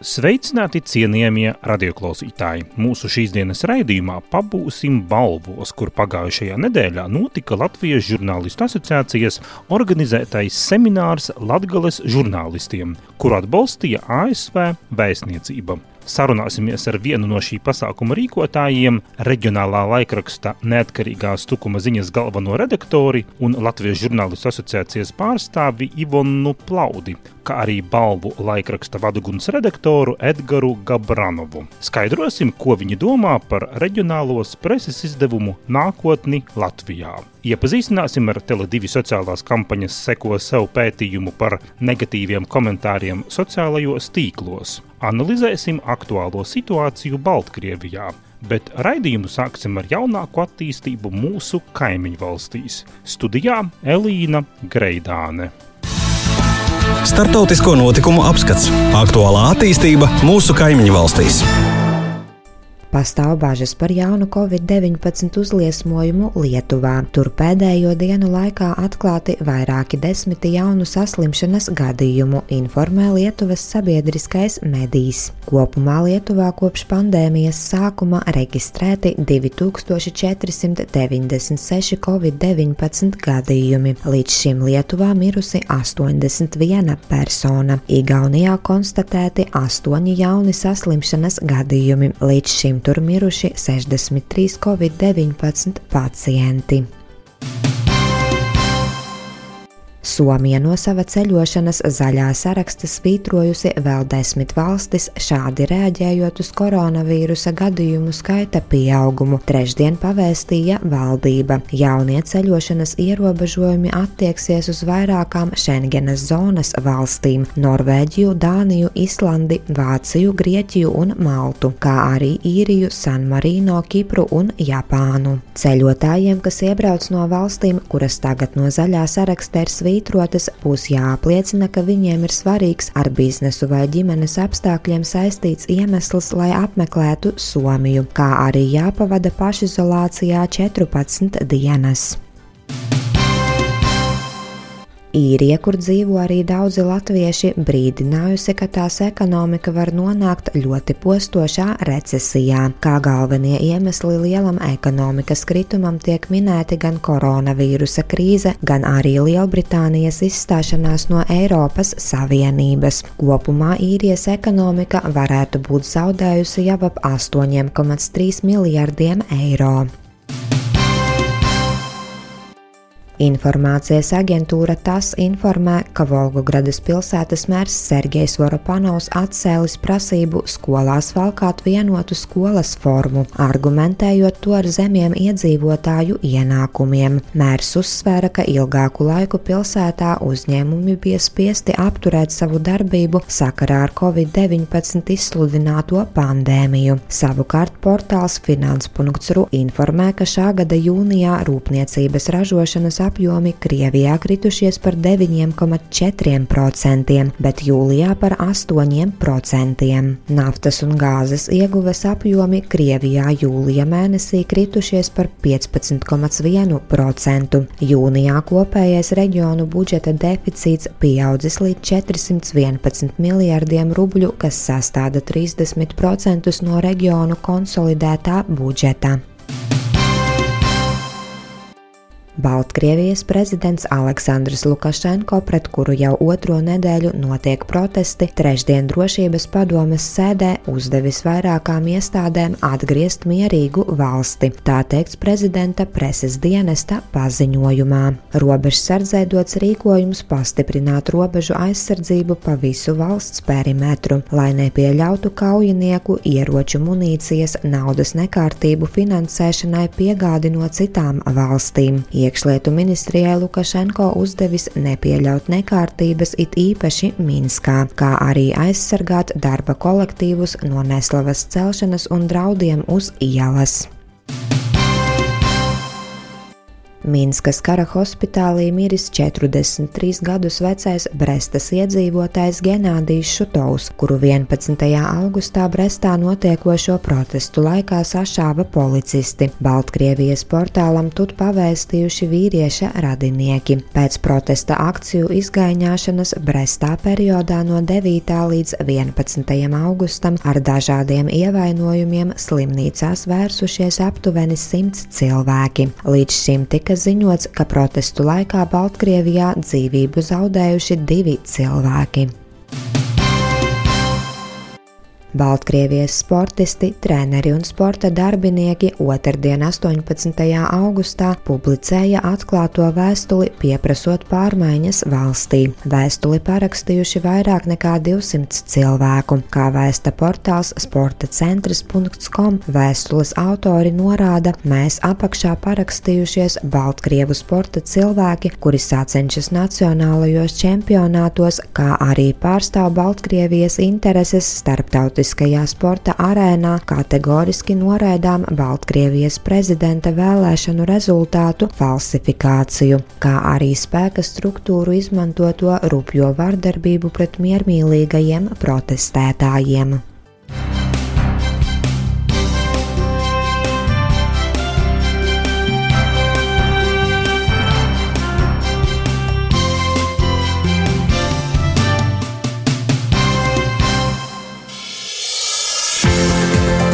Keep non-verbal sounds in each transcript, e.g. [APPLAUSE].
Sveicināti cienījamie radioklausītāji! Mūsu šīsdienas raidījumā pabūsim balvos, kur pagājušajā nedēļā notika Latvijas žurnālistu asociācijas organizētais seminārs Latgales žurnālistiem, kuru atbalstīja ASV vēstniecība. Sarunāsimies ar vienu no šī pasākuma rīkotājiem, reģionālā laikraksta neatkarīgās tukuma ziņas galveno redaktori un Latvijas žurnālistu asociācijas pārstāvi Ivonu Plaudi, kā arī balvu laikraksta vaduguns redaktoru Edgaru Gabranovu. Skaidrosim, ko viņi domā par reģionālos preses izdevumu nākotni Latvijā. Iepazīstināsim ar Tele2 sociālās kampaņas seko sev pētījumu par negatīviem komentāriem sociālajos tīklos. Analizēsim aktuālo situāciju Baltkrievijā, bet raidījumu sāksim ar jaunāko attīstību mūsu kaimiņu valstīs. Studijā Elīna Greidāne. Startautisko notikumu apskats - aktuālā attīstība mūsu kaimiņu valstīs. Pastāv bažas par jaunu covid-19 uzliesmojumu Lietuvā. Tur pēdējo dienu laikā atklāti vairāki desmiti jaunu saslimšanas gadījumu, informē Lietuvas sabiedriskais medijs. Kopumā Lietuvā kopš pandēmijas sākuma reģistrēti 2496 covid-19 gadījumi. Līdz šim Lietuvā mirusi 81 persona. Igaunijā konstatēti 8 jauni saslimšanas gadījumi. Līdz šim tur miruši 63 covid-19 pacienti. Somija no sava ceļošanas zaļā saraksta svītrojusi vēl desmit valstis, šādi reaģējot uz koronavīrusa gadījumu skaita pieaugumu. Trešdien pavēstīja valdība. Jaunie ceļošanas ierobežojumi attieksies uz vairākām Schengenas zonas valstīm - Norvēģiju, Dāniju, Islandi, Vāciju, Grieķiju un Maltu, kā arī Īriju, San Marino, Kipru un Japānu. Ceļotājiem, kas iebrauc no valstīm, kuras tagad no zaļā saraksta ir svītrotas, svītrotas, būs jāapliecina, ka viņiem ir svarīgs ar biznesu vai ģimenes apstākļiem saistīts iemesls, lai apmeklētu Somiju, kā arī jāpavada pašizolācijā 14 dienas. Īrija, kur dzīvo arī daudzi latvieši, brīdinājusi, ka tās ekonomika var nonākt ļoti postošā recesijā. Kā galvenie iemesli lielam ekonomikas kritumam tiek minēti gan koronavīrusa krīze, gan arī Lielbritānijas izstāšanās no Eiropas Savienības. Kopumā īrijas ekonomika varētu būt zaudējusi jau ap 8,3 miljardiem eiro. Informācijas aģentūra TAS informē, ka Volgogradas pilsētas mērs Sergejs Voropanovs atcēlis prasību skolās valkāt vienotu skolas formu, argumentējot to ar zemiem iedzīvotāju ienākumiem. Mērs uzsvēra, ka ilgāku laiku pilsētā uzņēmumi bija spiesti apturēt savu darbību sakarā ar Covid-19 izsludināto pandēmiju. Savukārt portāls finans.ru informē, ka šā gada jūnijā rūpniecības ražošanas apjomi Krievijā kritušies par 9,4%, bet jūlijā par 8%. Naftas un gāzes ieguves apjomi Krievijā jūlija mēnesī kritušies par 15,1%. Jūnijā kopējais reģionu budžeta deficīts pieaudzis līdz 411 miljardiem rubļu, kas sastāda 30% no reģionu konsolidētā budžeta. Baltkrievijas prezidents Aleksandrs Lukašenko, pret kuru jau otro nedēļu notiek protesti, trešdien drošības padomes sēdē uzdevis vairākām iestādēm atgriezt mierīgu valsti. Tā teikts prezidenta preses dienesta paziņojumā. Robežsardzē dots rīkojums pastiprināt robežu aizsardzību pa visu valsts perimetru, lai nepieļautu kaujinieku, ieroču munīcijas, naudas nekārtību finansēšanai piegādi no citām valstīm. Iekšlietu ministrijai Lukašenko uzdevis nepieļaut nekārtības it īpaši Minskā, kā arī aizsargāt darba kolektīvus no neslavas celšanas un draudiem uz ielas. Minskas kara hospitālī miris 43 gadus vecais Brestas iedzīvotājs Genādijs Šutovs, kuru 11. augustā Brestā notiekošo protestu laikā sašāva policisti. Baltkrievijas portālam tut pavēstījuši vīrieša radinieki. Pēc protesta akciju izgaiņāšanas Brestā periodā no 9. līdz 11. augustam ar dažādiem ievainojumiem slimnīcās vērsušies aptuveni simts cilvēki. Līdz šim tika ziņots, ka protestu laikā Baltkrievijā dzīvību zaudējuši divi cilvēki. Baltkrievijas sportisti, treneri un sporta darbinieki otrdien 18. augustā publicēja atklāto vēstuli pieprasot pārmaiņas valstī. Vēstuli parakstījuši vairāk nekā 200 cilvēku, kā vēsta portāls sportacentrs.com. Vēstules autori norāda, mēs apakšā parakstījušies Baltkrievu sporta cilvēki, kuri sacenšas nacionālajos čempionātos, kā arī pārstāv Baltkrievijas intereses starptautiskajos starptautiskajā sporta arēnā kategoriski noraidām Baltkrievijas prezidenta vēlēšanu rezultātu falsifikāciju, kā arī spēka struktūru izmantoto rupjo vardarbību pret miermīlīgajiem protestētājiem.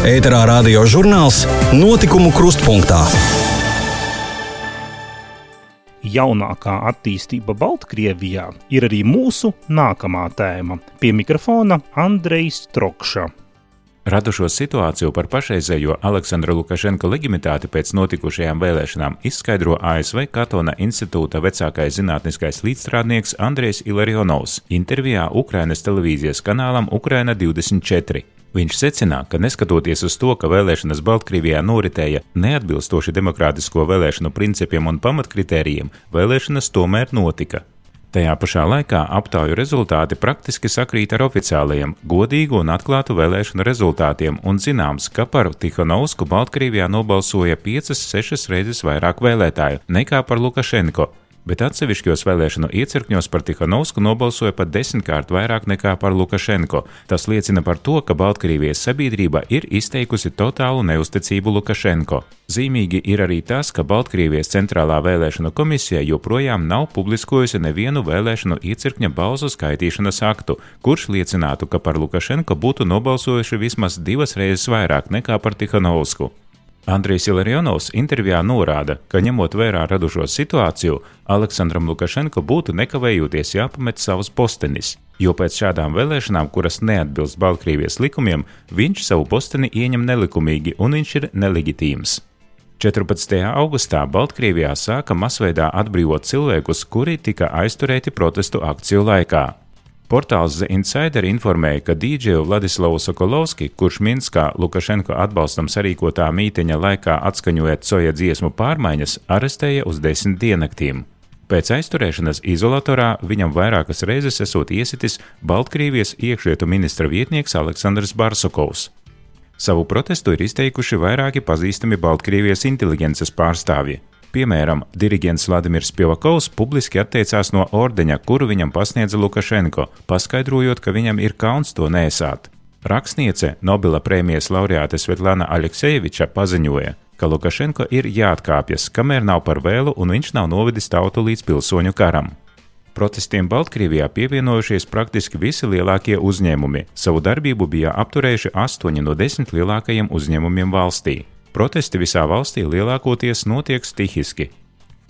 Ēterā radio žurnāls Notikumu krustpunktā. Jaunākā attīstība Baltkrievijā ir arī mūsu nākamā tēma. Pie mikrofona Andrejs Trokša. Radušo situāciju par pašreizējo Aleksandra Lukašenka leģimitāti pēc notikušajām vēlēšanām izskaidro ASV Katona institūta vecākais zinātniskais līdzstrādnieks Andrejs Ilarionovs intervijā Ukrainas televīzijas kanālam Ukraina 24. Viņš secina, ka neskatoties uz to, ka vēlēšanas Baltkrievijā noritēja neatbilstoši demokrātisko vēlēšanu principiem un pamatkritērijiem, vēlēšanas tomēr notika. Tajā pašā laikā aptauju rezultāti praktiski sakrīt ar oficiālajiem, godīgu un atklātu vēlēšanu rezultātiem, un zināms, ka par Tihanovsku Baltkrievijā nobalsoja 5-6 reizes vairāk vēlētāju nekā par Lukašenko bet atsevišķos vēlēšanu iecirkņos par Tihanovsku nobalsoja pat desmitkārt vairāk nekā par Lukašenko. Tas liecina par to, ka Baltkrievijas sabiedrība ir izteikusi totālu neusticību Lukašenko. Zīmīgi ir arī tas, ka Baltkrievijas centrālā vēlēšanu komisija joprojām nav publiskojusi nevienu vēlēšanu iecirkņa balsu skaitīšanas aktu, kurš liecinātu, ka par Lukašenko būtu nobalsojuši vismaz divas reizes vairāk nekā par Tihanovsku. Andrijs Ilarionovs intervijā norāda, ka ņemot vērā radušo situāciju, Aleksandram Lukašenko būtu nekavējoties jāpamet savus postenis, jo pēc šādām vēlēšanām, kuras neatbilst Baltkrievijas likumiem, viņš savu posteni ieņem nelikumīgi un viņš ir nelegitīms. 14. augustā Baltkrievijā sāka masveidā atbrīvot cilvēkus, kuri tika aizturēti protestu akciju laikā. Portāls The Insider informēja, ka dīdžeju Vladislavu Sokolovski, kurš Minskā Lukašenko atbalstam sarīkotā mīteņa laikā atskaņojot soja dziesmu pārmaiņas, arestēja uz desmit diennaktīm. Pēc aizturēšanas izolatorā viņam vairākas reizes esot iesitis Baltkrievijas iekšlietu ministra vietnieks Aleksandrs Barsokovs. Savu protestu ir izteikuši vairāki pazīstami Baltkrievijas inteligences pārstāvji. Piemēram, diriģents Vladimirs Pjovakovs publiski atteicās no ordeņa, kuru viņam pasniedza Lukašenko, paskaidrojot, ka viņam ir kauns to nēsāt. Rakstniece Nobela prēmijas laureāte Svetlana Aleksejeviča paziņoja, ka Lukašenko ir jāatkāpjas, kamēr nav par vēlu un viņš nav novedis tautu līdz pilsoņu karam. Protestiem Baltkrievijā pievienojušies praktiski visi lielākie uzņēmumi. Savu darbību bija apturējuši astoņi no desmit lielākajiem uzņēmumiem valstī. Protesti visā valstī lielākoties notiek stihiski.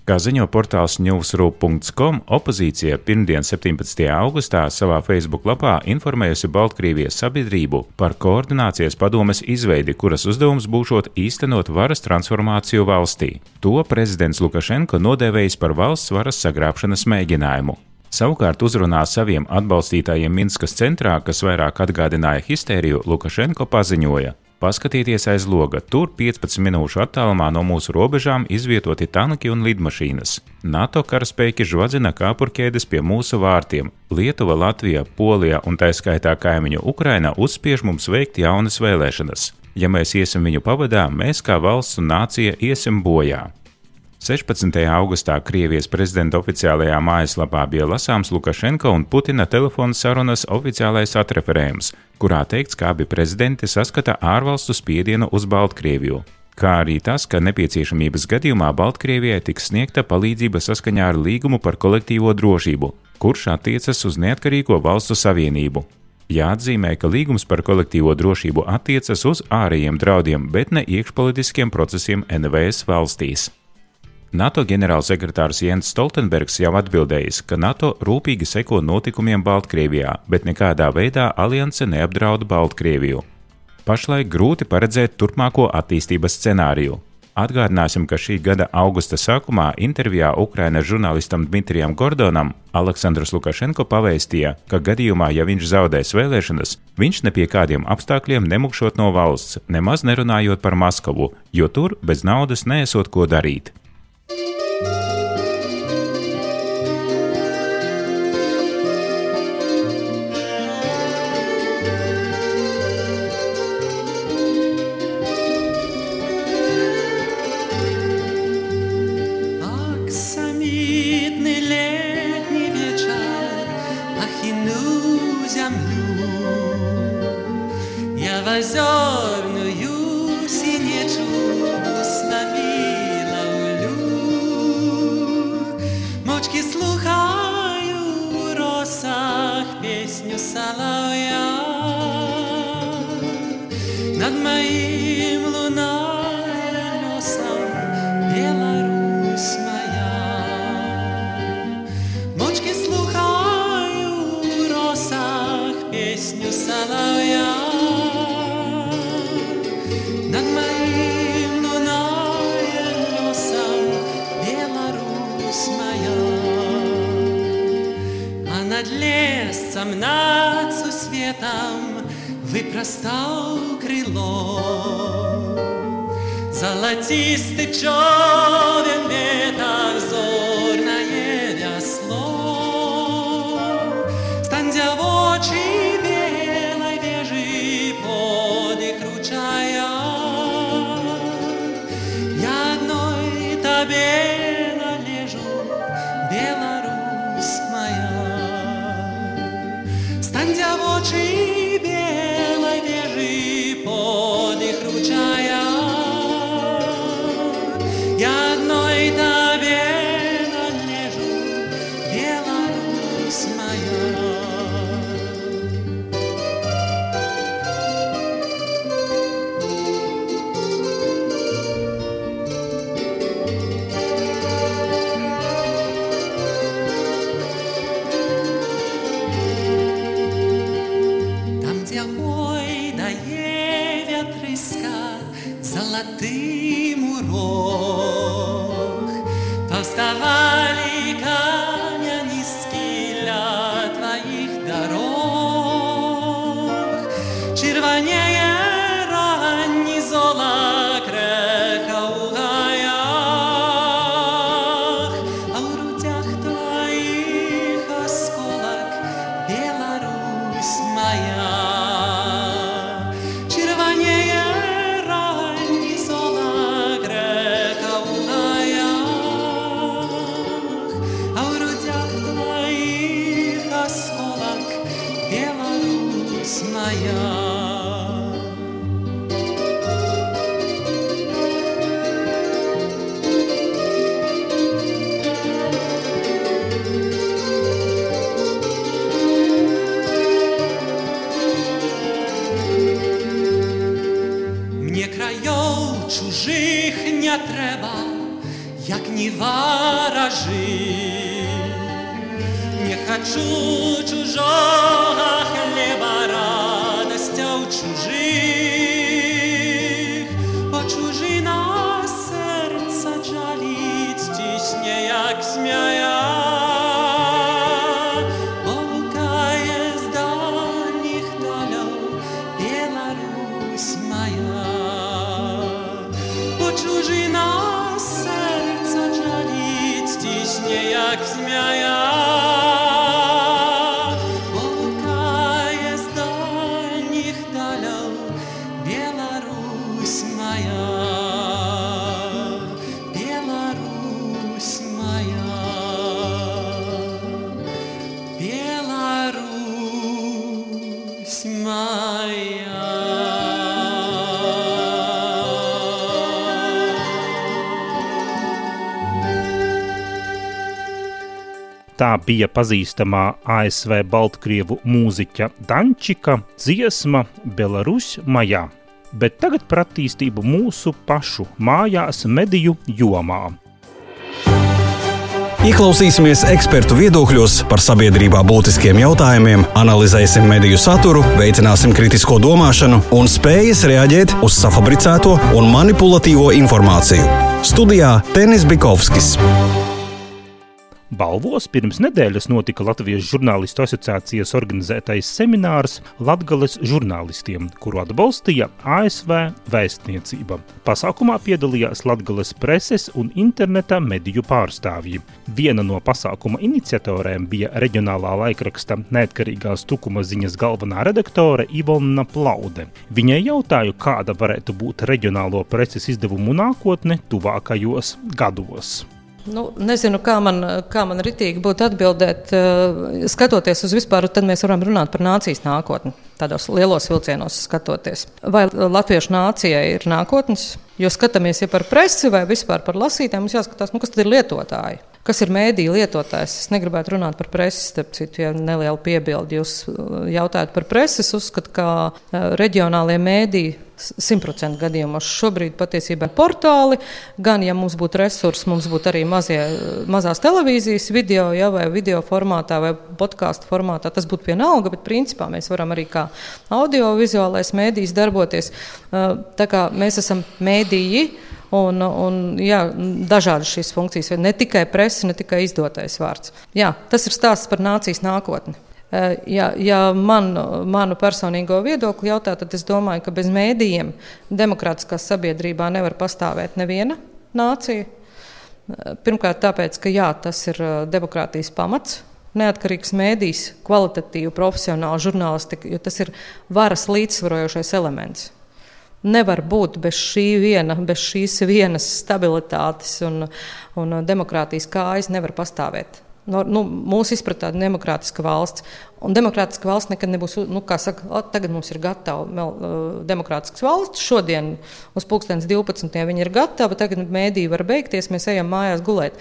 Kā ziņo portāls newsroom.com, opozīcija pirmdien, 17. augustā, savā Facebook lapā informējusi Baltkrievijas sabiedrību par koordinācijas padomes izveidi, kuras uzdevums būšot īstenot varas transformāciju valstī. To prezidents Lukašenko nodēvējis par valsts varas sagrābšanas mēģinājumu. Savukārt uzrunā saviem atbalstītājiem Minskas centrā, kas vairāk atgādināja histēriju, Lukašenko paziņoja: Paskatieties aiz loga, tur 15 minūšu attālumā no mūsu robežām izvietoti tanki un lidmašīnas. NATO karaspēki žvadzina kāpurķēdes pie mūsu vārtiem. Lietuva, Latvija, Polija un tā skaitā kaimiņu Ukraina uzspiež mums veikt jaunas vēlēšanas. Ja mēs iesim viņu pavadā, mēs kā valsts un nācija iesim bojā. 16. augustā Krievijas prezidenta oficiālajā mājaslapā bija lasāms Lukašenko un Putina telefona sarunas oficiālais atreferējums, kurā teikts, ka abi prezidenti saskata ārvalstu spiedienu uz Baltkrieviju kā arī tas, ka nepieciešamības gadījumā Baltkrievijai tiks sniegta palīdzība saskaņā ar līgumu par kolektīvo drošību, kurš attiecas uz neatkarīgo valstu savienību. Jāatzīmē, ka līgums par kolektīvo drošību attiecas uz ārējiem draudiem, bet ne iekšpolitiskiem procesiem NVS valstīs. NATO ģenerālsekretārs Jens Stoltenbergs jau atbildējis, ka NATO rūpīgi seko notikumiem Baltkrievijā, bet nekādā veidā alianse neapdraud Baltkrieviju pašlaik grūti paredzēt turpmāko attīstības scenāriju. Atgādināsim, ka šī gada augusta sākumā intervijā Ukrainas žurnālistam Dmitrijam Gordonam Aleksandrs Lukašenko pavēstīja, ka gadījumā, ja viņš zaudēs vēlēšanas, viņš ne pie kādiem apstākļiem nemukšot no valsts, nemaz nerunājot par Maskavu, jo tur bez naudas nesot ko darīt. Thank you. Tā bija pazīstamā ASV Baltkrievu mūziķa Dančika dziesma Belarus Majā. Bet tagad par attīstību mūsu pašu mājās mediju jomā. Ieklausīsimies ekspertu viedokļos par sabiedrībā būtiskiem jautājumiem, analizēsim mediju saturu, veicināsim kritisko domāšanu un spējas reaģēt uz safabricēto un manipulatīvo informāciju. Studijā Tenis Bikovskis. Balvos pirms nedēļas notika Latvijas žurnālistu asociācijas organizētais seminārs Latvijas žurnālistiem, kuru atbalstīja ASV vēstniecība. Pasākumā piedalījās Latvijas preses un interneta mediju pārstāvji. Viena no pasākuma iniciatoriem bija reģionālā laikraksta neatkarīgās tukuma ziņas galvenā redaktore Ivona Plaude. Viņai jautāju, kāda varētu būt reģionālo preses izdevumu nākotne tuvākajos gados. Nu, nezinu, kā man, kā man ritīgi būtu atbildēt, uh, skatoties uz vispār, tad mēs varam runāt par nācijas nākotni. Tādos lielos vilcienos skatoties. Vai latviešu nācijai ir nākotnes? Jo skatāmies ja par presi vai vispār par lasītājiem, mums jāskatās, nu, kas tad ir lietotāji. Kas ir mēdīņu lietotājs? Es negribētu runāt par presi, starp citu, ja neliela piebilde. Jūs jautājat par presi, es uzskatu, ka reģionālie mēdīji simtprocentu gadījumos šobrīd patiesībā ir portāli. Gan, ja mums būtu resursi, mums būtu arī mazie, mazās televīzijas video, ja, vai video formātā, vai podkāstu formātā. Tas būtu vienalga, bet principā mēs varam arī kā audiovizuālais mēdījis darboties. Tā kā mēs esam mēdīji. Un, un, jā, dažādas šīs funkcijas, ne tikai presa, ne tikai izdotais vārds. Jā, tas ir stāsts par nācijas nākotni. Eh, ja, ja man, manu personīgo viedokli jautā, tad es domāju, ka bez mēdījiem demokrātiskā sabiedrībā nevar pastāvēt neviena nācija. Eh, pirmkārt, tāpēc, ka jā, tas ir eh, demokrātijas pamats. Neatkarīgs mēdījis, kvalitatīva, profesionāla žurnālistika, jo tas ir varas līdzsvarojošais elements. Nevar būt bez, šī viena, bez šīs vienas stabilitātes un, un demokrātijas kājas, nevar pastāvēt nu, mūsu izpratā demokrātiska valsts. Un demokrātiska valsts nekad nebūs, nu, kā saka, tagad mums ir gatava mel, uh, demokrātiskas valsts. Šodien uz pulkstenes 12. viņi ir gatavi, tagad mēdī var beigties, mēs ejam mājās gulēt.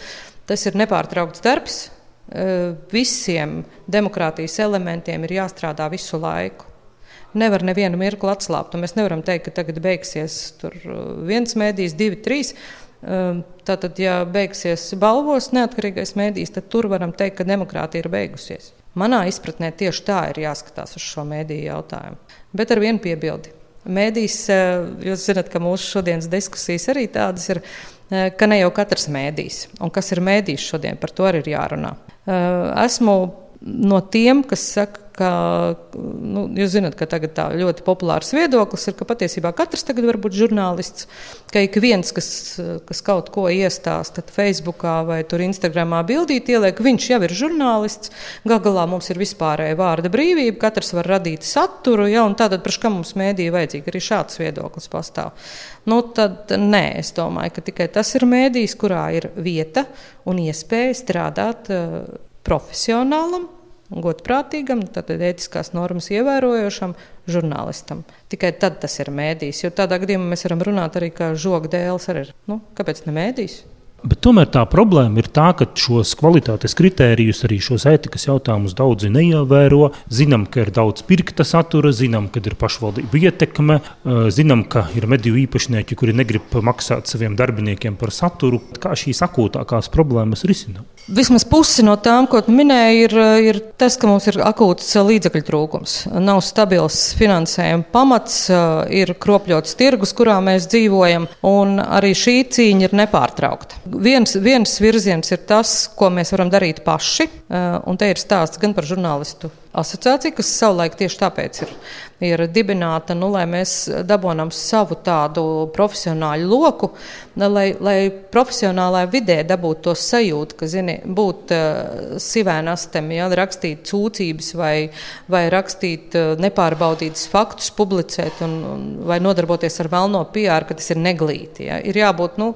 Tas ir nepārtraukts darbs. Uh, visiem demokrātijas elementiem ir jāstrādā visu laiku. Nevar nevienu mirkli atslābt. Mēs nevaram teikt, ka tagad beigsies viens mēdījis, divi, trīs. Ehm, tātad, ja beigsies balvos neatkarīgais mēdījis, tad tur varam teikt, ka demokrātija ir beigusies. Manā izpratnē tieši tā ir jāskatās uz šo mēdīju jautājumu. Bet ar vienu piebildi. Mēdījis, eh, jūs zināt, ka mūsu šodienas diskusijas arī tādas ir, eh, ka ne jau katrs mēdījis. Un kas ir mēdījis šodien, par to arī ir jārunā. Esmu no tiem, kas saka, ka, nu, jūs zināt, ka tagad tā ļoti populārs viedoklis ir, ka patiesībā katrs tagad var būt žurnālists, ka ik viens, kas, kas kaut ko iestāsta Facebookā vai tur Instagramā bildīt ieliek, viņš jau ir žurnālists. Gal galā mums ir vispārēja vārda brīvība, katrs var radīt saturu, ja, un tātad, priekš kā mums mēdīja vajadzīgi, arī šāds viedoklis pastāv. Nu, tad nē, es domāju, ka tikai tas ir mēdījis, kurā ir vieta un iespēja strādāt profesionālam, godprātīgam, tātad ētiskās normas ievērojošam žurnālistam. Tikai tad tas ir mēdījis, jo tādā gadījumā mēs varam runāt arī kā žoga dēls. Arī. Nu, kāpēc ne mēdījis? Bet tomēr tā problēma ir tā, ka šos kvalitātes kritērijus, arī šos ētikas jautājumus daudzi neievēro. Zinām, ka ir daudz pirkta satura, zinām, ka ir pašvaldību ietekme, zinām, ka ir mediju īpašnieki, kuri negrib maksāt saviem darbiniekiem par saturu. Kā šīs akūtākās problēmas risināt? Vismaz pusi no tām, ko minēju, ir, ir tas, ka mums ir akūts līdzekļu trūkums. Nav stabils finansējuma pamats, ir kropļots tirgus, kurā mēs dzīvojam, un arī šī cīņa ir nepārtraukta. Viens, viens virziens ir tas, ko mēs varam darīt paši, un te ir stāsts gan par žurnālistu asociācija, kas savulaik tieši tāpēc ir, ir dibināta, nu, lai mēs dabonam savu tādu profesionāļu loku, lai, lai profesionālajā vidē dabūtu to sajūtu, ka, zini, būt uh, sivēnastem, ja, rakstīt sūdzības vai, vai rakstīt uh, nepārbaudītus faktus, publicēt un, un, vai nodarboties ar vēlno PR, ka tas ir neglīti. Ja. Ir jābūt, nu,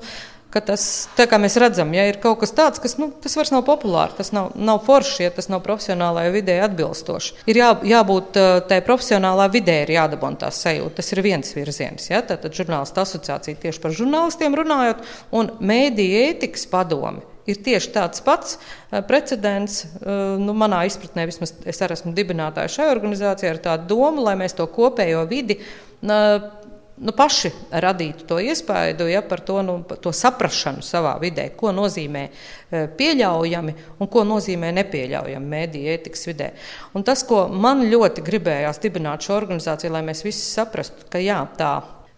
ka tas, kā mēs redzam, ja ir kaut kas tāds, kas nu, tas vairs nav populārs, tas nav, nav forši, ja tas nav profesionālajai vidē atbilstoši. Ir jā, jābūt tai profesionālā vidē, ir jādabūna tā sajūta. Tas ir viens virziens. Ja? Tad žurnālistu asociācija tieši par žurnālistiem runājot, un mēdīja ētikas padomi ir tieši tāds pats precedents. Nu, manā izpratnē, vismaz es esmu dibinātājs šai organizācijai, ar tādu domu, lai mēs to kopējo vidi nu, paši radītu to iespēju ja, par to, nu, to saprāšanu savā vidē, ko nozīmē pieļaujami un ko nozīmē nepieļaujami mēdīņu ētikas vidē. Un tas, ko man ļoti gribējās dibināt šo organizāciju, lai mēs visi saprastu, ka jā, tā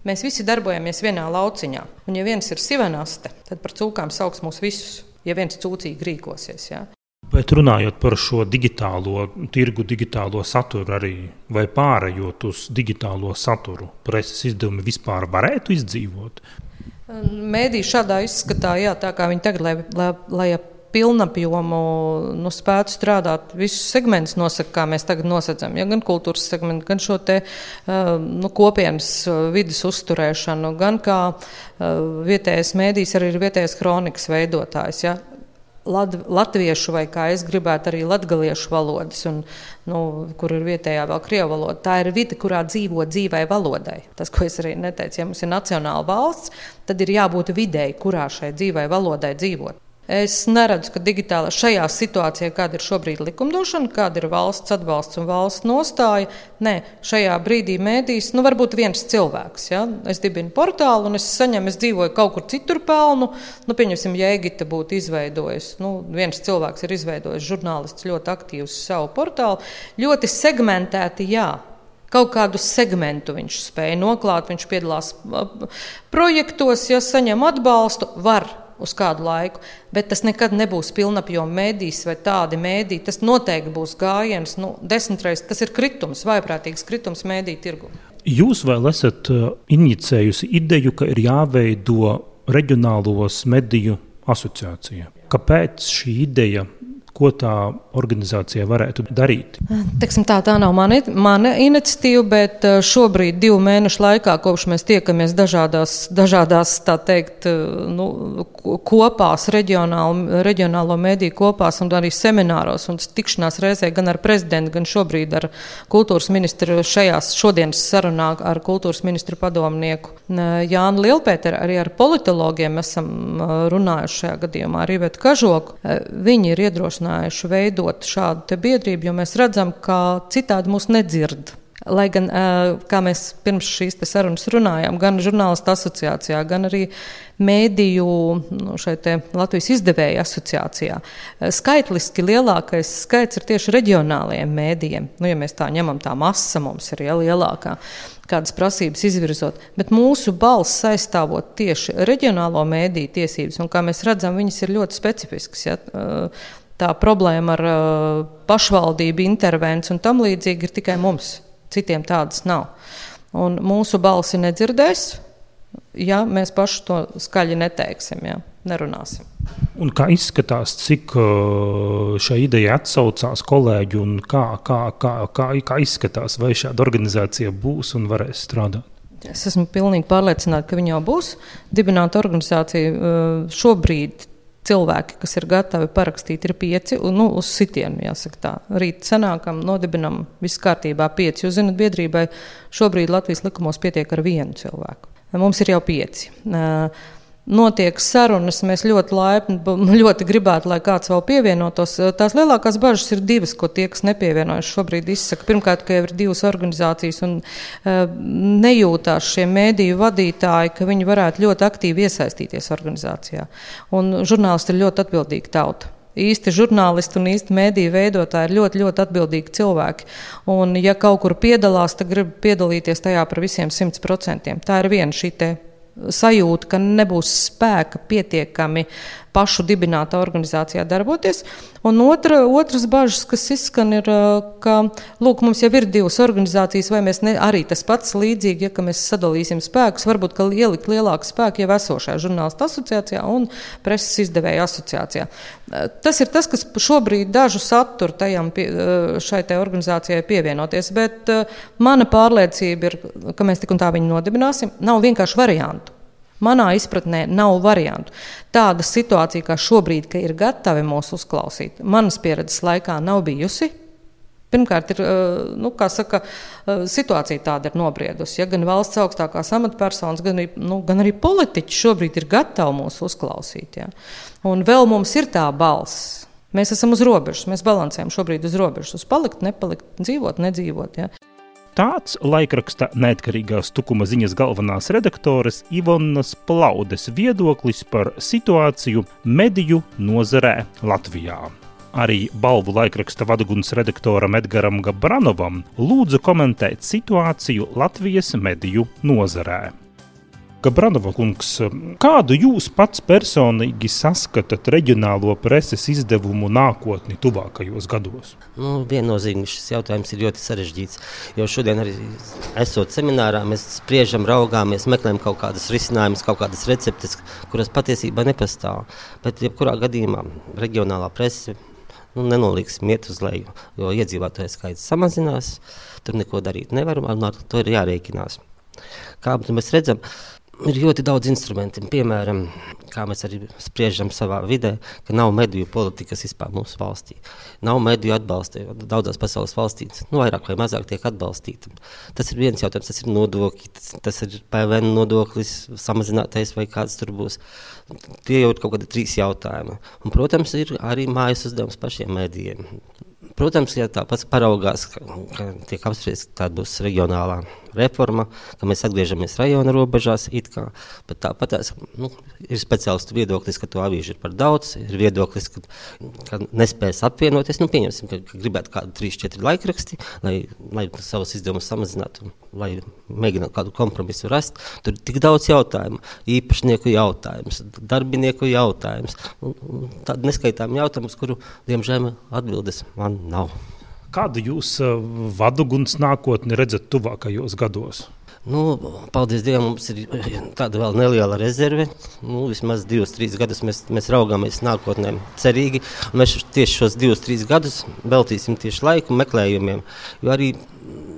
mēs visi darbojamies vienā lauciņā. Un, ja viens ir sivenaste, tad par cūkām sauks mūs visus, ja viens cūcīgi rīkosies. Ja. Bet runājot par šo digitālo tirgu, digitālo saturu arī, vai pārējot uz digitālo saturu, preses izdevumi vispār varētu izdzīvot? Mēdī šādā izskatā, jā, tā kā viņi tagad, lai, lai, lai pilnapjomu nu, spētu strādāt. Visus segmentus nosaka, kā mēs tagad nosacām. Ja, gan kultūras segmentu, gan šo te, nu, kopienas vidas uzturēšanu, gan kā vietējais mēdījis arī ir vietējais kronikas veidotājs. Ja. Lat, latviešu vai kā es gribētu arī latgaliešu valodas, un, nu, kur ir vietējā vēl krievu valoda. Tā ir vide, kurā dzīvo dzīvai valodai. Tas, ko es arī neteicu, ja mums ir nacionāla valsts, tad ir jābūt videi, kurā šai dzīvai valodai dzīvot. Es neredzu, ka digitālā šajā situācijā, kāda ir šobrīd likumdošana, kāda ir valsts atbalsts un valsts nostāja, nē, šajā brīdī mēdīs, nu, varbūt viens cilvēks. Ja? Es dibinu portālu un es saņemu, es dzīvoju kaut kur citur pelnu. Nu, pieņemsim, ja Egita būtu izveidojusi, nu, viens cilvēks ir izveidojis žurnālists ļoti aktīvs savu portālu, ļoti segmentēti, jā. Kaut kādu segmentu viņš spēja noklāt, viņš piedalās projektos, ja saņem atbalstu, var uz kādu laiku, bet tas nekad nebūs pilnapjoma mēdīs vai tādi mēdī. Tas noteikti būs gājiens, nu, desmitreiz tas ir kritums, vaiprātīgs kritums mēdī tirgu. Jūs vēl esat uh, inicējusi ideju, ka ir jāveido reģionālos mediju asociācija. Kāpēc šī ideja ko tā organizācija varētu darīt? Teksim, tā, tā nav mana, mana iniciatīva, bet eh, šobrīd, divu mēnešu laikā, kopš mēs tiekamies dažādās, dažādās teikt, eh, nu, kopās, reģionālo, reģionālo mediju kopās un arī semināros un tikšanās reizē gan ar prezidentu, gan šobrīd ar kultūras ministru šajās šodienas sarunā ar kultūras ministru padomnieku Jānu Lielpēteru, arī ar politologiem esam eh, runājuši šajā gadījumā, arī Vetu Kažoku. Viņi ir iedrošināti ierosinājuši veidot šādu biedrību, jo mēs redzam, ka citādi mūs nedzird. Lai gan, kā mēs pirms šīs sarunas runājām, gan žurnālistu asociācijā, gan arī mēdīju nu, Latvijas izdevēja asociācijā, skaitliski lielākais skaits ir tieši reģionālajiem mēdījiem. Nu, ja mēs tā ņemam, tā masa mums ir ja, lielākā kādas prasības izvirzot, bet mūsu balss aizstāvot tieši reģionālo mēdīju tiesības, un kā mēs redzam, viņas ir ļoti specifiskas. Ja? Tā problēma ar uh, pašvaldību intervenciju un tam līdzīgi ir tikai mums. Citiem tādas nav. Un mūsu balsi nedzirdēs, ja mēs paši to skaļi neteiksim, ja nerunāsim. Un kā izskatās, cik uh, šī ideja atsaucās kolēģi un kā, kā, kā, kā, kā izskatās, vai šāda organizācija būs un varēs strādāt? Es esmu pilnīgi pārliecināta, ka viņa jau būs. Dibināta organizācija šobrīd cilvēki, kas ir gatavi parakstīt, ir pieci. Nu, uz sitienu, jāsaka tā. Rīt sanākam, nodibinam, viss kārtībā pieci. Jūs zināt, biedrībai šobrīd Latvijas likumos pietiek ar vienu cilvēku. Mums ir jau pieci. Uh, notiek sarunas. Mēs ļoti laipni, [LAUGHS] ļoti gribētu, lai kāds vēl pievienotos. Tās lielākās bažas ir divas, ko tie, kas nepievienojas, šobrīd izsaka. Pirmkārt, ka jau ir divas organizācijas un uh, nejūtās šie mēdīju vadītāji, ka viņi varētu ļoti aktīvi iesaistīties organizācijā. Un žurnālisti ir ļoti atbildīgi tauta. Īsti žurnālisti un īsti mēdīju veidotāji ir ļoti, ļoti atbildīgi cilvēki. Un, ja kaut kur piedalās, tad grib piedalīties tajā par visiem simt procentiem. Tā ir viena šī sajūta, ka nebūs spēka pietiekami pašu dibinātā organizācijā darboties. Un otra, otras bažas, kas izskan, ir, ka lūk, mums jau ir divas organizācijas, vai mēs ne, arī tas pats līdzīgi, ja mēs sadalīsim spēkus, varbūt ielikt lielāku spēku jau esošajā žurnālistu asociācijā un preses izdevēja asociācijā. Tas ir tas, kas šobrīd dažu saturu tajam, šai organizācijai pievienoties, bet mana pārliecība ir, ka mēs tik un tā viņu nodibināsim. Nav vienkārši variantu. Manā izpratnē nav variantu. Tāda situācija, kā šobrīd, ka ir gatavi mūs uzklausīt, manas pieredzes laikā nav bijusi. Pirmkārt, ir nu, saka, situācija tāda ir nobriedusi. Ja gan valsts augstākās amatpersonas, gan nu, gan arī politiķi šobrīd ir gatavi mūs uzklausīt. Ja. Un vēl mums ir tā balss. Mēs esam uz robežas, mēs balansējam šobrīd uz robežas, uz palikt, nepalikt, dzīvot, nedzīvot. Ja. Tāds laikraksta neatkarīgās tukuma ziņas galvenās redaktoras Ivonas Plaudes viedoklis par situāciju mediju nozarē Latvijā. Arī balvu laikraksta vaduguns redaktoram Edgaram Gabranovam lūdzu komentēt situāciju Latvijas mediju nozarē. Gabranova kungs, kādu jūs pats personīgi saskatāt reģionālo preses izdevumu nākotni tuvākajos gados? Nu, viennozīmīgi šis jautājums ir ļoti sarežģīts. Jo šodien arī esot seminārā, mēs spriežam, raugāmies, meklējam kaut kādas risinājumus, kaut kādas receptes, kuras patiesībā nepastāv. Bet, jebkurā gadījumā, reģionālā presa nu, nenolīgsim iet uz leju, jo iedzīvotāju skaits samazinās, tur neko darīt nevar, un ar to ir jārēķinās. Kā mēs redzam, ir ļoti daudz instrumentu. Piemēram, kā mēs arī spriežam savā vidē, ka nav mediju politikas vispār mūsu valstī. Nav mediju atbalsta. Daudzās pasaules valstīs nu, vairāk vai mazāk tiek atbalstīta. Tas ir viens jautājums, tas ir nodokļi, tas, tas ir PVN nodoklis, samazinātais vai kāds tur būs. Tie jau ir kaut kādi trīs jautājumi. Un, protams, ir arī mājas uzdevums pašiem medijiem. Protams, ja tā pats paraugās, ka, ka tiek apspriesta kāda būs reģionālā reforma, ka mēs atgriežamies rajona robežās, kā, bet tāpat nu, ir speciālistu viedoklis, ka to avīžu ir par daudz, ir viedoklis, ka, ka nespēs apvienoties. Nu, pieņemsim, ka, ka gribētu kādu 3-4 laikraksti, lai, lai savus izdevumus samazinātu, lai mēģinātu kādu kompromisu rast. Tur ir tik daudz jautājumu, īpašnieku jautājums, darbinieku jautājums, tādu neskaitām jautājumus, kuru, diemžēl, atbildes man nav. Kādu jūs eh, vaduguns nākotni redzat tuvākajos gados? Nu, paldies Dievam, mums ir tāda vēl neliela rezerve. Nu, vismaz divus, trīs gadus mēs, mēs raugāmies nākotnē cerīgi. Mēs tieši šos divus, trīs gadus veltīsim tieši laiku meklējumiem. Jo arī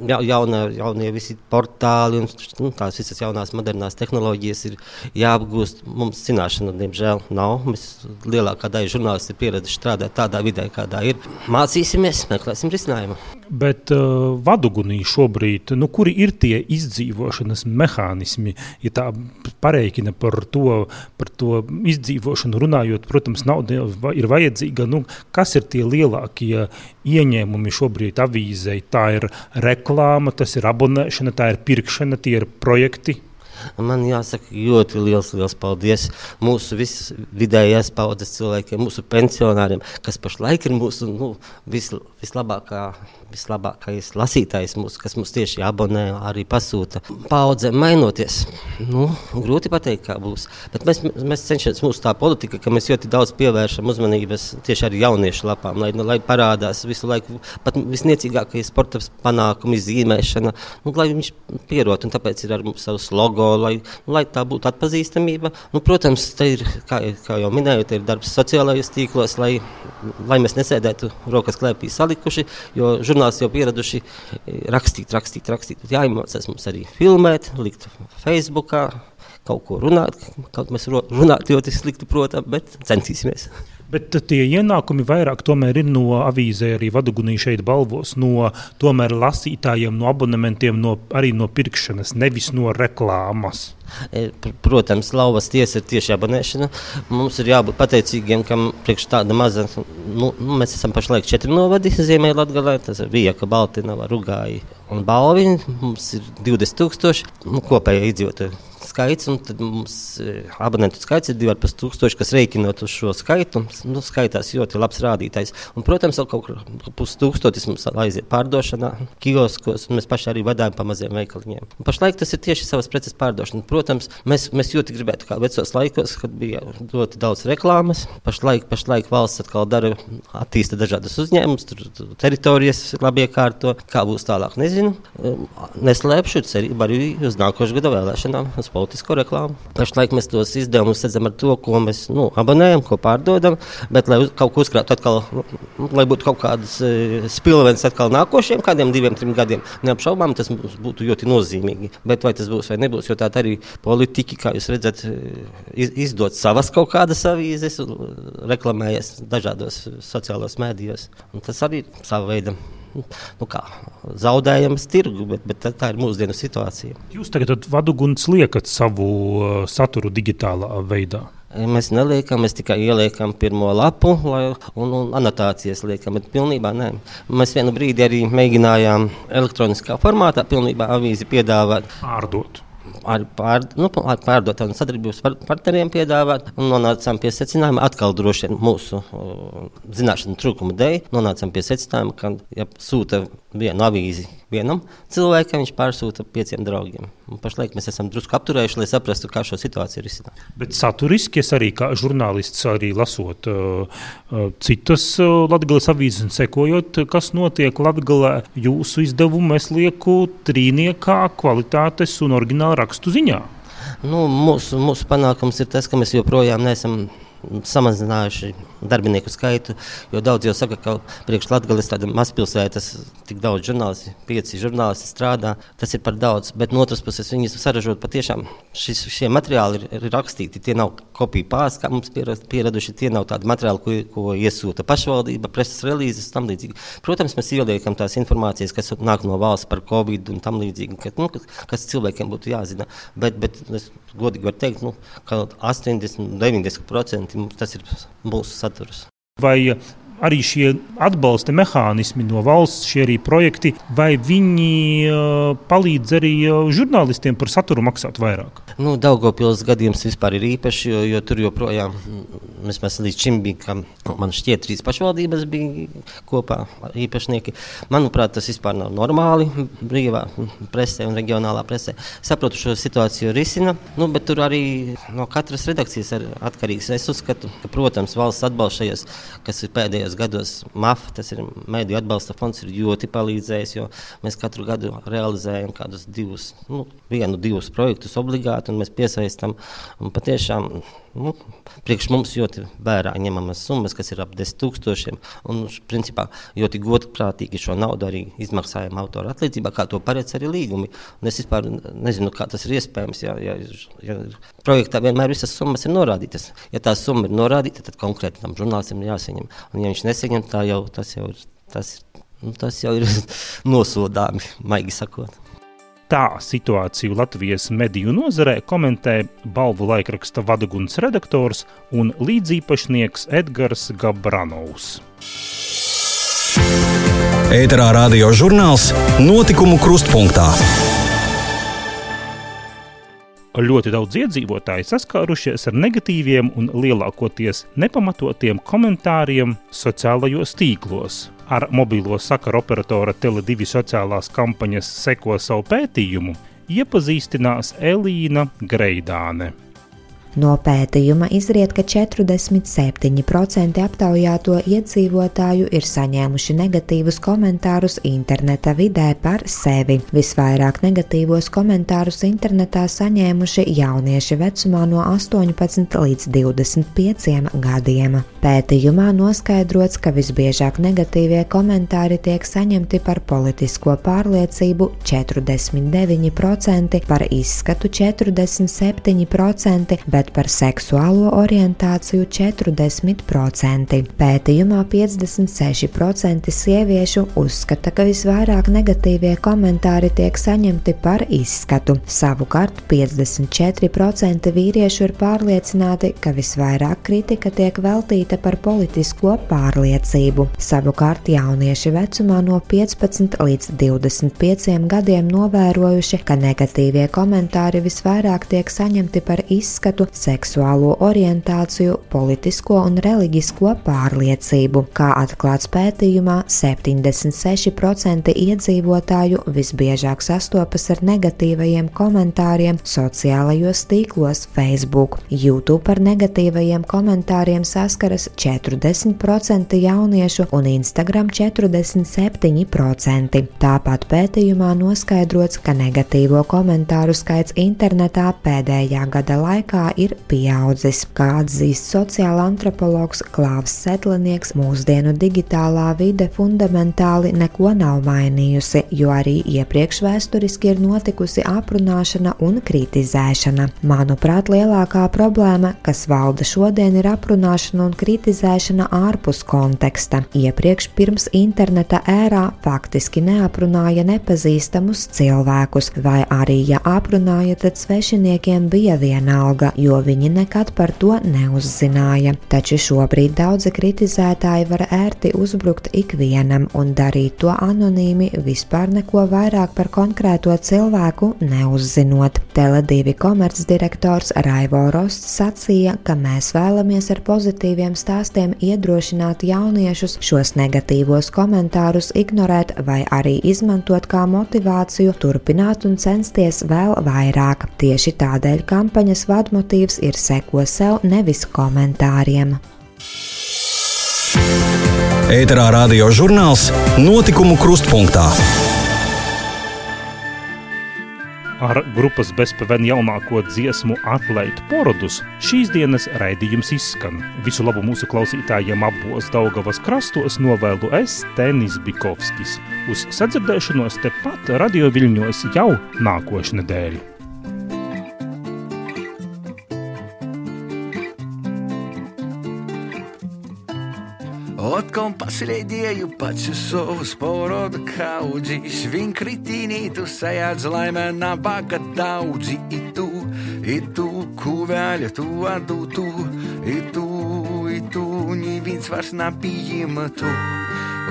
ja, jauna, jaunie visi portāli un nu, tās visas jaunās modernās tehnoloģijas ir jāapgūst. Mums zināšana, diemžēl, nav. Mēs lielākā daļa žurnālisti ir pieraduši strādāt tādā vidē, kādā ir. Mācīsimies, meklēsim risinājumu. Bet uh, vadugunī šobrīd, nu, kuri ir tie izdzīvošanas mehānismi, ja tā pareikina par to, par to izdzīvošanu runājot, protams, nauda ir vajadzīga. Nu, kas ir tie lielākie ieņēmumi šobrīd avīzei? Tā ir reklāma, tas ir abonēšana, tā ir pirkšana, tie ir projekti. Man jāsaka, ļoti liels, liels paldies mūsu vidējās paudzes cilvēkiem, mūsu pensionāriem, kas pašlaik ir mūsu nu, vis, vislabākā vislabākais lasītājs, mūs, kas mums tieši abonē, arī pasūta. Paudze mainoties, nu, grūti pateikt, kā būs. Bet mēs, mēs cenšamies, mūsu tā politika, ka mēs ļoti daudz pievēršam uzmanības tieši arī jauniešu lapām, lai, lai parādās visu laiku pat visniecīgākie sporta panākumi, zīmēšana, nu, lai viņš pierot, tāpēc ir ar mums savs logo, lai, nu, lai tā būtu atpazīstamība. Nu, protams, te ir, kā, kā jau minēju, ir darbs sociālajos tīklos, lai, lai mēs nesēdētu rokas klēpī salikuši, jo žurnālisti žurnālisti jau pieraduši eh, rakstīt, rakstīt, rakstīt. Jāiemācās mums arī filmēt, likt Facebookā, kaut ko runāt. Kaut mēs runāt ļoti slikti, protams, bet centīsimies. Bet tie ienākumi vairāk ir no avīzē, arī vadugunī šeit balvos, no lasītājiem, no abonementiem, no, arī no pirkšanas, nevis no reklāmas. E, protams, lauvas tiesa ir tieši abonēšana. Mums ir jābūt pateicīgiem, ka priekš tāda maza, nu, nu mēs esam pašlaik četri novadi Ziemeļlatgalē, tas ir Vieka, Baltinava, Rugāji un Balviņi. Mums ir 20 tūkstoši nu, kopēja iedzīvotāju skaits, un tad mums e, abonentu skaits ir 2,5 tūkstoši, kas rēķinot uz šo skaitu, nu, skaitās ļoti labs rādītājs. Un, protams, vēl kaut kur pustūkstotis mums aiziet pārdošanā, kioskos, un mēs paši arī vadām pa maziem veikaliņiem. Un pašlaik tas ir tieši savas preces pārdošana. Protams, mēs, mēs ļoti gribētu, kā vecos laikos, kad bija ļoti daudz reklāmas. Pašlaik, pašlaik valsts atkal dara, attīsta dažādas uzņēmumus, tur, tur teritorijas labi iekārto. Kā būs tālāk, nezinu. Neslēpšu cerību arī uz nākošu gada vēlēšanām. Uz politisko reklāmu. Pašlaik mēs tos izdevumus redzam ar to, ko mēs nu, abonējam, ko pārdodam, bet lai kaut ko uzkrātu atkal, nu, lai būtu kaut kādas e, spilvenes atkal nākošiem kādiem diviem, trim gadiem, neapšaubām tas būtu ļoti nozīmīgi. Bet vai tas būs vai nebūs, jo tā arī politiķi, kā jūs redzat, e, iz, izdod savas kaut kādas avīzes, reklamējas dažādos sociālos mēdījos. Un tas arī sava veida nu kā, zaudējams tirgu, bet, bet tā, ir mūsdienu situācija. Jūs tagad vaduguns liekat savu uh, saturu digitālā veidā. Mēs neliekam, mēs tikai ieliekam pirmo lapu lai, un, un anotācijas liekam, bet pilnībā nē. Mēs vienu brīdi arī mēģinājām elektroniskā formātā pilnībā avīzi piedāvāt. Pārdot ar, pār, nu, ar pārdotām sadarbības par, partneriem piedāvāt. Nonācām pie secinājuma, atkal droši vien mūsu uh, zināšanu trūkuma dēļ, nonācām pie secinājuma, ka, ja sūta vienu avīzi vienam cilvēkam, viņš pārsūta pieciem draugiem. Un pašlaik mēs esam drusku apturējuši, lai saprastu, kā šo situāciju risināt. Bet saturiski es arī kā žurnālists, arī lasot uh, uh, citas uh, Latvijas avīzes un sekojot, kas notiek Latvijā, jūsu izdevumu es lieku trīniekā kvalitātes un oriģināla rakstu ziņā. Nu, mūsu, mūsu panākums ir tas, ka mēs joprojām neesam samazinājuši darbinieku skaitu. Daudz jau saka, ka priekš Latvijas tāda mazpilsētas tik daudz žurnālisti, pieci žurnālisti strādā. Tas ir par daudz. Bet no otras puses viņi saražot patiešām šis, šie materiāli ir, ir rakstīti. Tie nav kopija pāris, kā mums pieraduši. Tie nav tādi materiāli, ko, ko iesūta pašvaldība, preses relīzes un tam līdzīgi. Protams, mēs ieliekam tās informācijas, kas nāk no valsts par covid un tam līdzīgi, ka, nu, kas cilvēkiem būtu jāzina. Bet, bet es godīgi varu teikt, nu, ka 80, 90% tas ir mūsu saturs. Vai arī šie atbalsta mehānismi no valsts, šie arī projekti, vai viņi palīdz arī žurnālistiem par saturu maksāt vairāk? Nu, Daugopils gadījums vispār ir īpašs, jo, jo tur joprojām, vismaz līdz šim bija, ka man šķiet, trīs pašvaldības bija kopā īpašnieki. Manuprāt, tas vispār nav normāli brīvā presē un reģionālā presē. Saprotu, šo situāciju risina, nu, bet tur arī no katras redakcijas ir atkarīgs. Es uzskatu, ka, protams, valsts atbalsts šajos, kas ir pēdējos gados, MAF, tas ir Mēdīju atbalsta fonds, ir ļoti palīdzējis, jo mēs katru gadu realizējam kādus divus, nu, vienu, divus projektus obligāti un mēs piesaistām patiešām nu, priekš mums ļoti vērā ņemamas summas, kas ir ap 10 tūkstošiem. Un, principā, ļoti godprātīgi šo naudu arī izmaksājam autora atlīdzībā, kā to paredz arī līgumi. Un es vispār nezinu, kā tas ir iespējams. Ja, ja, ja projektā vienmēr visas summas ir norādītas. Ja tā summa ir norādīta, tad konkrēti tam žurnālistam ir jāsaņem. Un, ja viņš nesaņem, jau tas jau ir. Tas, nu, tas jau ir [LAUGHS] nosodāmi, maigi sakot. Tā situāciju Latvijas mediju nozarē komentē balvu laikraksta Vadaguns redaktors un līdzīpašnieks Edgars Gabranovs. Ēterā radio žurnāls Notikumu krustpunktā. Ļoti daudz iedzīvotāji saskārušies ar negatīviem un lielākoties nepamatotiem komentāriem sociālajos tīklos. Ar mobilo sakaru operatora Tele2 sociālās kampaņas seko savu pētījumu iepazīstinās Elīna Greidāne. No pētījuma izriet, ka 47% aptaujāto iedzīvotāju ir saņēmuši negatīvus komentārus interneta vidē par sevi. Visvairāk negatīvos komentārus internetā saņēmuši jaunieši vecumā no 18 līdz 25 gadiem. Pētījumā noskaidrots, ka visbiežāk negatīvie komentāri tiek saņemti par politisko pārliecību 49%, par izskatu 47%, bet bet par seksuālo orientāciju 40%. Pētījumā 56% sieviešu uzskata, ka visvairāk negatīvie komentāri tiek saņemti par izskatu. Savukārt 54% vīriešu ir pārliecināti, ka visvairāk kritika tiek veltīta par politisko pārliecību. Savukārt jaunieši vecumā no 15 līdz 25 gadiem novērojuši, ka negatīvie komentāri visvairāk tiek saņemti par izskatu, seksuālo orientāciju, politisko un reliģisko pārliecību. Kā atklāts pētījumā, 76% iedzīvotāju visbiežāk sastopas ar negatīvajiem komentāriem sociālajos tīklos Facebook. YouTube ar negatīvajiem komentāriem saskaras 40% jauniešu un Instagram 47%. Tāpat pētījumā noskaidrots, ka negatīvo komentāru skaits internetā pēdējā gada laikā ir pieaudzis. Kā atzīst sociāla antropologs Klāvs Setlinieks, mūsdienu digitālā vide fundamentāli neko nav mainījusi, jo arī iepriekš vēsturiski ir notikusi aprunāšana un kritizēšana. Manuprāt, lielākā problēma, kas valda šodien, ir aprunāšana un kritizēšana ārpus konteksta. Iepriekš pirms interneta ērā faktiski neaprunāja nepazīstamus cilvēkus, vai arī, ja aprunāja, tad svešiniekiem bija vienalga, jo viņi nekad par to neuzzināja. Taču šobrīd daudzi kritizētāji var ērti uzbrukt ikvienam un darīt to anonīmi, vispār neko vairāk par konkrēto cilvēku neuzzinot. Tele2 komercdirektors Raivo Rosts sacīja, ka mēs vēlamies ar pozitīviem stāstiem iedrošināt jauniešus šos negatīvos komentārus ignorēt vai arī izmantot kā motivāciju turpināt un censties vēl vairāk. Tieši tādēļ kampaņas vadmotīvs ir seko sev, nevis komentāriem. Ēterā radio žurnāls Notikumu krustpunktā. Ar grupas bezpavien jaunāko dziesmu Atlaitu porodus šīs dienas raidījums izskan. Visu labu mūsu klausītājiem abos Daugavas krastos novēlu es Tenis Bikovskis. Uz sadzirdēšanos tepat radio viļņos jau nākošu Paslēdēju pats uz savu sporodu kaudzi, svinkritīnī tu sajādz laimē nabaga daudzi, itu, itu, kuvēļa tu adūtu, itu, itu, neviens vairs napījima tu.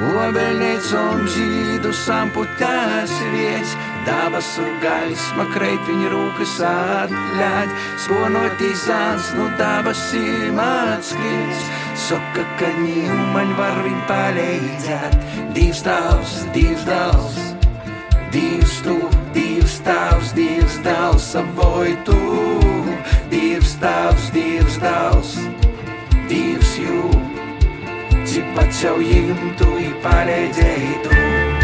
Obeļniecom žīdu samputās vietas, dabas un gaisma kreit viņa rūkas atļaut, sponotīs zāns, nu dabas ir mācklīts. Saka, ka ņūmaņ var viņ palīdzēt. Divs tavs, divs dals, divs tu, divs tavs, divs dals, savoj tu. Divs tavs, divs dals, divs jū. Cik pats jau jimtu, i palīdzēji tu.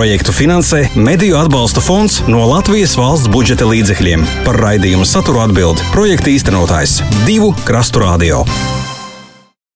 Projektu finansē Mediju atbalsta fonds no Latvijas valsts budžeta līdzekļiem. Par raidījumu saturu atbild projekta īstenotājs Divu Krastu Radio.